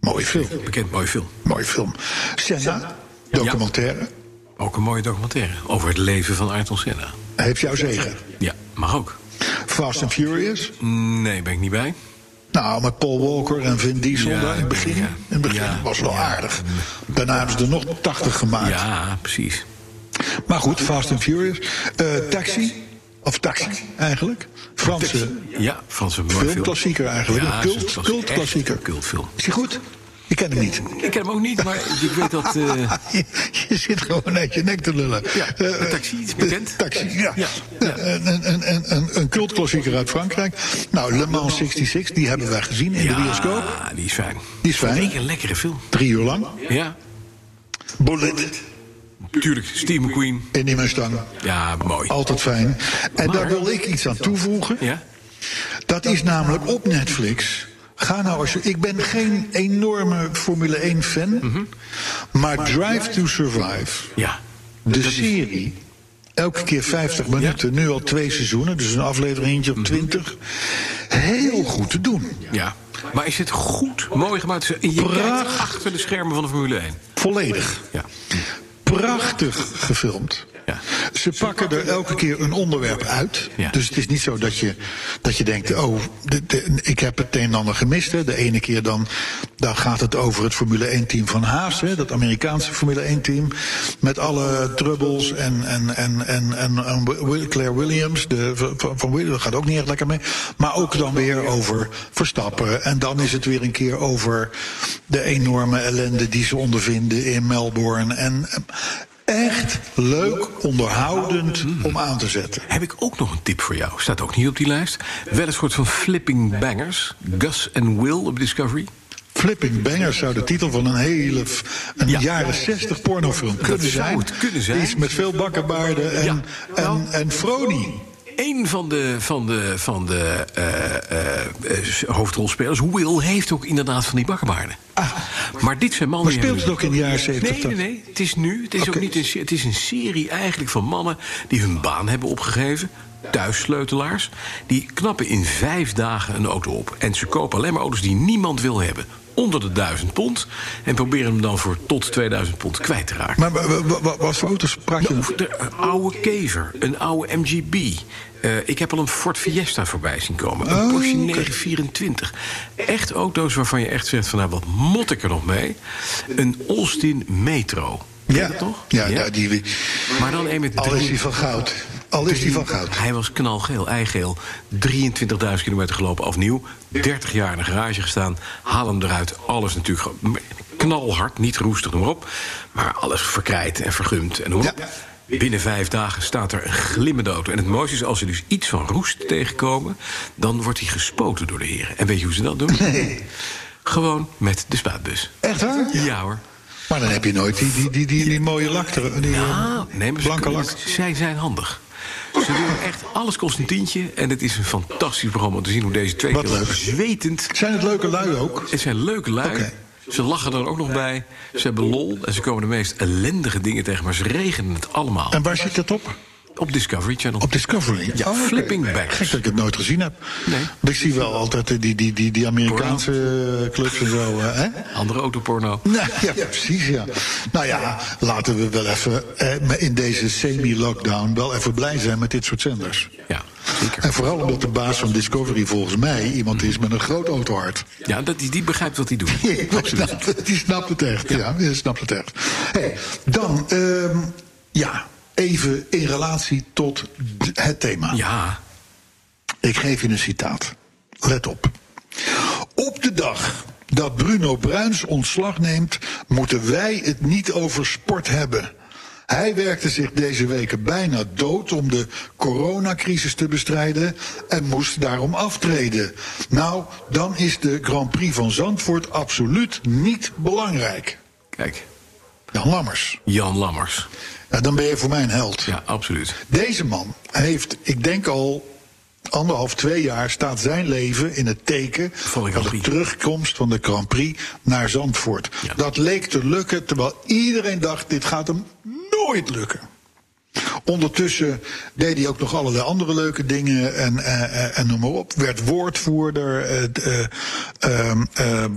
Mooie film. bekend mooie film. Mooie film. Senna. Documentaire. Ook een mooie documentaire over het leven van Ayrton Senna. Heeft jouw zegen. Ja, mag ook. Fast and Furious. Nee, ben ik niet bij. Nou, met Paul Walker en Vin Diesel Ja, daar in het begin. In het begin was wel aardig. Daarna hebben ze er nog 80 gemaakt. Ja, precies. Maar goed, Fast and Furious. Eh, taxi. Of Taxi, eigenlijk. Franse Ja, Franse filmklassieker eigenlijk. Ja, een cult, cultklassieker. cultfilm. Is die goed? Ik ken hem niet. Ik ken hem ook niet, maar ik weet dat... eh, Je, je zit gewoon uit je nek te lullen. Ja, Eh, een taxi is bekend. Taxi, ja. Ja, Een, een, een, een, een, een cultklassieker uit Frankrijk. Nou, Le Mans 66, die hebben wij gezien in de bioscoop. Ja, die is fijn. Die is fijn. Een lekkere film. Drie uur lang. Ja, Bullet tuurlijk. Steve McQueen. in die Mustang. Ja, mooi. Altijd fijn. En Maar- daar wil ik iets aan toevoegen. Ja? Dat is namelijk op Netflix. Ga nou als je. Ik ben geen enorme Formule 1 fan. Maar Drive to Survive, Ja. de serie. Elke keer 50 minuten, nu al twee seizoenen, dus een afleveringetje op 20. Heel goed te doen. Ja. Maar is het goed, mooi gemaakt? Je Prachtig. achter de schermen van de Formule 1. Volledig. Ja. Prachtig gefilmd. Ja. Ze pakken er elke keer een onderwerp uit. Ja. Dus het is niet zo dat je, dat je denkt: oh, de, de- ik heb het een en ander gemist. Hè. De ene keer dan, dan gaat het over het Formule 1-team van Haas. Hè, dat Amerikaanse Formule 1-team. Met alle troubles en, en, en, en, en, Claire Williams. De, van, van Williams, dat gaat ook niet echt lekker mee. Maar ook dan weer over Verstappen. En dan is het weer een keer over de enorme ellende die ze ondervinden in Melbourne. En echt leuk, onderhoudend om aan te zetten. Heb ik ook nog een tip voor jou. Staat ook niet op die lijst. Wel een soort van flipping bangers. Gus en Will op Discovery. Flipping Bangers zou de titel van een hele een Ja. jaren 60 pornofilm kunnen zou zijn. het kunnen zijn. Iets met veel bakkenbaarden en, Ja. En, en Frony. Een van de, van de, van de eh, eh, eh, hoofdrolspelers, Will, heeft ook inderdaad van die bakkenbaarden. maar dit zijn mannen Maar speelt het ook in de jaren 70? Nee, nee, nee. Het is nu. Het is ook niet een, het is een serie eigenlijk van mannen die hun baan hebben opgegeven. Thuissleutelaars. Die knappen in vijf dagen een auto op. En ze kopen alleen maar auto's die niemand wil hebben. Onder de 1000 pond. En proberen hem dan voor tot 2000 pond kwijt te raken. Maar wa- wa- wa- wat voor auto's praat je? Nou, de een oude Kever, een oude MGB. Eh, ik heb al een Ford Fiesta voorbij zien komen. Een Oh, Porsche oké. 924. Echt auto's waarvan je echt zegt van nou, wat mot ik er nog mee. Een Austin Metro. Ja, toch? ja, ja, die, Maar dan een met al is drie- die van goud. Al is die van goud. Hij was knalgeel, eigeel. 23.000 kilometer gelopen afnieuw. 30 jaar in een garage gestaan. Haal hem eruit. Alles natuurlijk knalhard, niet roestig, noem maar op. Maar alles verkrijt en vergumd en noem maar op. Ja. Binnen vijf dagen staat er een glimmende auto. En het mooiste is, als ze dus iets van roest tegenkomen... dan wordt hij gespoten door de heren. En weet je hoe ze dat doen? Nee. Gewoon met de spuitbus. Echt waar? Ja hoor. Maar dan heb je nooit die, die, die, die, die mooie lak. Die, eh, nee, blanke lak. Zij zijn handig. Ze doen echt alles kost een tientje. En het is een fantastisch programma om te zien hoe deze twee keer zwetend... Zijn het leuke lui ook? Het zijn leuke lui. Ze lachen er ook nog bij. Ze hebben lol. En ze komen de meest ellendige dingen tegen. Maar ze regenen het allemaal. En waar zit dat op? Op Discovery Channel. Op Discovery? Ja, Oh. Flipping Bangers. Gek dat ik het nooit gezien heb. Nee. Want ik zie wel altijd eh, die, die, die, die Amerikaanse eh, clubs en zo. eh, Hè? Andere autoporno. Nou, ja, precies, ja. Nou ja, laten we wel even eh, in deze semi-lockdown... wel even blij zijn met dit soort zenders. Ja, zeker. En vooral omdat de baas van Discovery volgens mij iemand is met een groot autohart. Ja, dat, die, die begrijpt wat hij doet. Snapt, die snapt het echt, ja. die snapt het echt. Hey, dan, ehm, ja, even in relatie tot het thema. Ja, Ik geef je een citaat. Let op. Op de dag dat Bruno Bruins ontslag neemt, moeten wij het niet over sport hebben. Hij werkte zich deze weken bijna dood om de coronacrisis te bestrijden en moest daarom aftreden. Nou, dan is de Grand Prix van Zandvoort absoluut niet belangrijk. kijk. Jan Lammers. Jan Lammers. Dan ben je voor mij een held. Ja, absoluut. Deze man heeft, ik denk al anderhalf, twee jaar, staat zijn leven in het teken Van de van terugkomst van de Grand Prix naar Zandvoort. Ja. Dat leek te lukken, terwijl iedereen dacht: dit gaat hem nooit lukken. Ondertussen deed hij ook nog allerlei andere leuke dingen en, eh, eh, en noem maar op. Werd woordvoerder, eh, eh, ehm, eh, eh,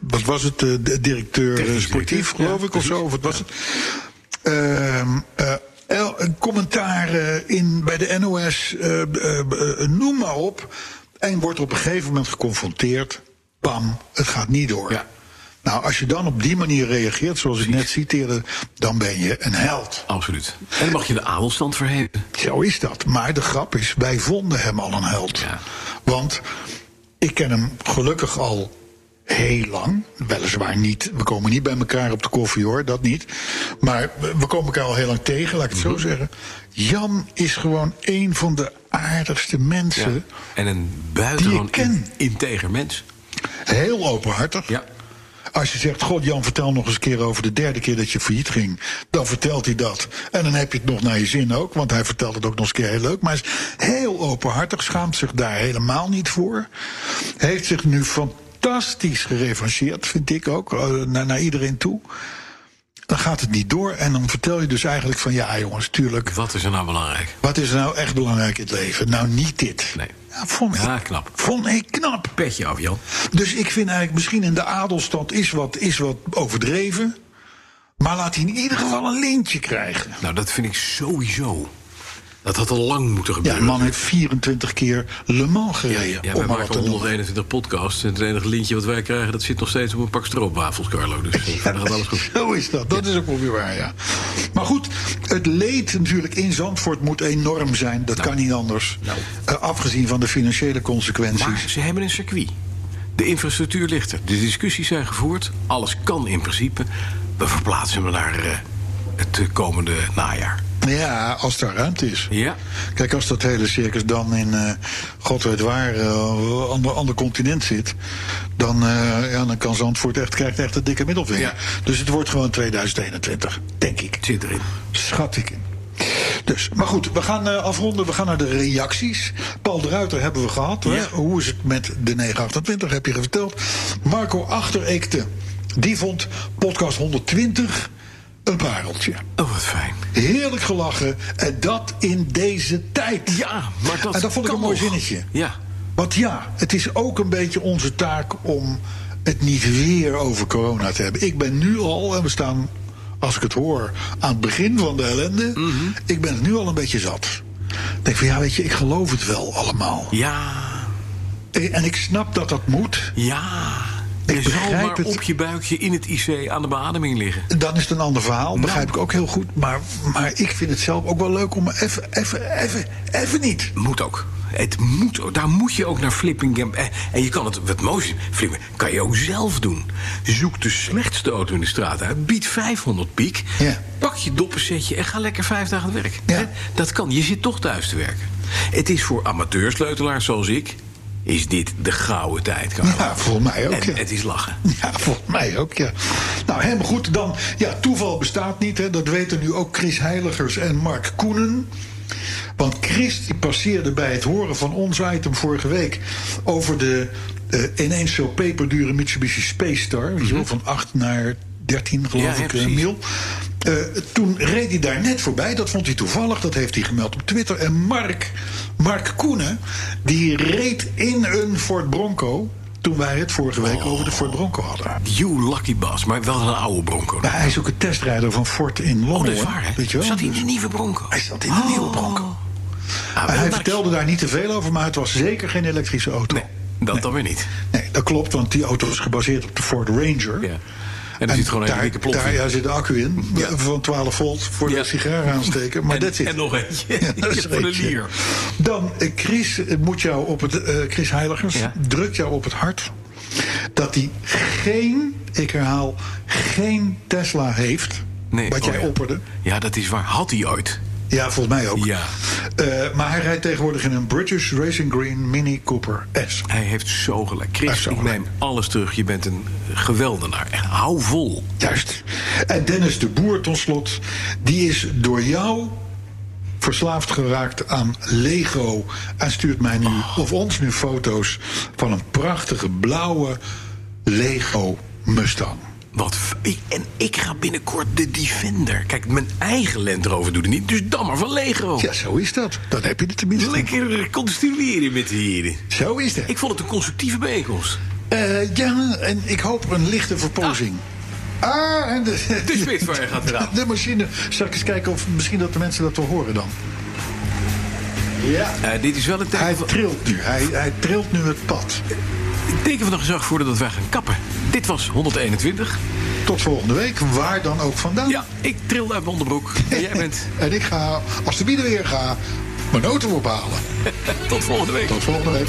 wat was het, de directeur sportief geloof ja, ik of zo, of wat was het? Ehm, eh, commentaar eh, in, bij de NOS, eh, noem maar op. En wordt op een gegeven moment geconfronteerd. Bam, het gaat niet door. Ja. Nou, als je dan op die manier reageert, zoals ik net citeerde, dan ben je een held. Absoluut. En dan mag je de adelstand verheven. Zo is dat. Maar de grap is, wij vonden hem al een held. Ja. Want ik ken hem gelukkig al heel lang. Weliswaar niet. We komen niet bij elkaar op de koffie hoor, dat niet. Maar we komen elkaar al heel lang tegen, laat ik het zo Mhm. zeggen. Jan is gewoon een van de aardigste mensen. Ja. En een buitengewoon in- integer mens. Heel openhartig. Ja. Als je zegt, god Jan, vertel nog eens een keer over de derde keer dat je failliet ging. Dan vertelt hij dat. En dan heb je het nog naar je zin ook, want hij vertelt het ook nog eens een keer heel leuk. Maar hij is heel openhartig, schaamt zich daar helemaal niet voor. Heeft zich nu fantastisch gerevancheerd, vind ik ook, eh, naar, naar iedereen toe. Dan gaat het niet door en dan vertel je dus eigenlijk van, ja jongens, tuurlijk. Wat is er nou belangrijk? Wat is er nou echt belangrijk in het leven? Nou, niet dit. Nee. Ja, vond ik, Ja, knap. Vond ik knap. Petje af, Jan. Dus ik vind eigenlijk misschien in de adelstand is wat, is wat overdreven. Maar laat hij in ieder geval een lintje krijgen. Nou, dat vind ik sowieso. Dat had al lang moeten Ja, gebeuren. de man heeft 24 keer Le Mans gereden. Ja, wij om maken te noemen. 121 podcasts. En het enige lintje wat wij krijgen, dat zit nog steeds op een pak stroopwafels, Carlo. Dus eh, verder gaat alles goed. Zo is dat. Dat is ook wel weer waar, ja. Maar goed, het leed natuurlijk in Zandvoort moet enorm zijn. Dat kan niet anders. Nou. Eh, afgezien van de financiële consequenties. Maar ze hebben een circuit. De infrastructuur ligt er. De discussies zijn gevoerd. Alles kan in principe. We verplaatsen hem naar eh, het komende najaar. Ja, als daar ruimte is. Ja. Kijk, als dat hele circus dan in eh, god weet waar, eh, ander, ander continent zit, dan, eh, ja, dan kan Zandvoort echt, krijgt echt een dikke middelvinger. Ja. Dus het wordt gewoon 2021, denk ik. Zit erin. Schat ik in. Dus, maar goed, we gaan afronden. We gaan naar de reacties. Paul de Ruiter hebben we gehad. Ja. Hoe is het met de 928, heb je verteld. Marco Achtereekte, die vond podcast 120 een pareltje. Oh, wat fijn. Heerlijk gelachen. En dat in deze tijd. Ja, maar dat En dat vond ik een mooi nog. zinnetje. Ja. Want ja, het is ook een beetje onze taak om het niet weer over corona te hebben. Ik ben nu al, en we staan, als ik het hoor, aan het begin van de ellende. Mhm. Ik ben het nu al een beetje zat. Ik denk van ja, weet je, ik geloof het wel allemaal. Ja. En ik snap dat dat moet. Ja. Ik begrijp maar het. op je buikje in het IC aan de beademing liggen. Dan is het een ander verhaal, Nou. begrijp ik ook heel goed. Maar, maar ik vind het zelf ook wel leuk om even, even, even, even niet. Moet ook. Het moet, daar moet je ook naar Flipping. Eh, En je kan het, wat mooiste, Flipping, kan je ook zelf doen. Zoek de slechtste auto in de straat uit. Bied 500 piek. Ja. Pak je doppensetje en ga lekker vijf dagen aan het werk. Ja. Dat kan. Je zit toch thuis te werken. Het is voor amateursleutelaars zoals ik... is dit de gouden tijd, Carlo. Ja, volgens mij ook. En ja. het is lachen. Ja, volgens mij ook, ja. Nou, helemaal goed. Dan, ja, toeval bestaat niet. Hè. Dat weten nu ook Chris Heiligers en Mark Koenen. Want Chris die passeerde bij het horen van ons item vorige week... over de eh, ineens zo peperdure Mitsubishi Space Star. Wel, van 8 naar 13, geloof Mhm. Ja, ik, eh, mil. Eh, toen reed hij daar net voorbij. Dat vond hij toevallig. Dat heeft hij gemeld op Twitter. En Mark, Mark Koenen, die reed in een Ford Bronco... toen wij het vorige week over de Ford Bronco hadden. You lucky bas, maar wel een oude bronco. Hij is ook een testrijder van Ford in Londen. oh, dat is waar, hè? Weet je wel? Zat hij in de nieuwe bronco? hij zat in de nieuwe Oh. Bronco. Ah, hij vertelde daar niet te veel over, maar het was zeker geen elektrische auto. Nee, dat dan weer niet. Nee, dat klopt, want die auto is gebaseerd op de Ford Ranger. Ja. En er zit gewoon een daar, dikke plot daar ja, zit een accu in Ja. van 12 volt voor de sigaar aansteken. Maar En- dat zit. en nog eentje. dat is voor de lier. Dan, eh, Chris, eh, moet jou op het, eh, Chris Heiligers drukt jou op het hart dat hij geen, ik herhaal, geen Tesla heeft. Nee, wat oh jij opperde. Ja, dat is waar. Had hij ooit? Ja, volgens mij ook. Ja. Maar hij rijdt tegenwoordig in een British Racing Green Mini Cooper S. Hij heeft zo gelijk. Chris, zo ik gelijk. neem alles terug. Je bent een geweldenaar. Hou vol. Juist. En Dennis de Boer, tot slot, die is door jou verslaafd geraakt aan Lego. En stuurt mij nu, of ons nu foto's van een prachtige blauwe Lego Mustang. Wat en ik ga binnenkort de Defender. Kijk, mijn eigen Land Rover doet het niet. Dus dan maar van Lego. Ja, zo is dat. Dan heb je het tenminste. Lekker construeren met de heren. Zo is dat. Ik vond het een constructieve bijeenkomst. Eh, ja, en ik hoop een lichte verpozing. Ah, en de, De Spitfire gaat eraan. De machine. Zal ik eens kijken of misschien dat de mensen dat wel horen dan? Ja. Eh, dit is wel een teken, Hij van, trilt nu. Hij, hij trilt nu het pad. een teken van de gezag voor dat wij gaan kappen. Dit was 121. Tot volgende week, waar dan ook vandaan. Ja, ik tril uit mijn onderbroek. En jij bent. En ik ga, als de bieden weer ga, mijn auto ophalen. Tot volgende week. Tot volgende week.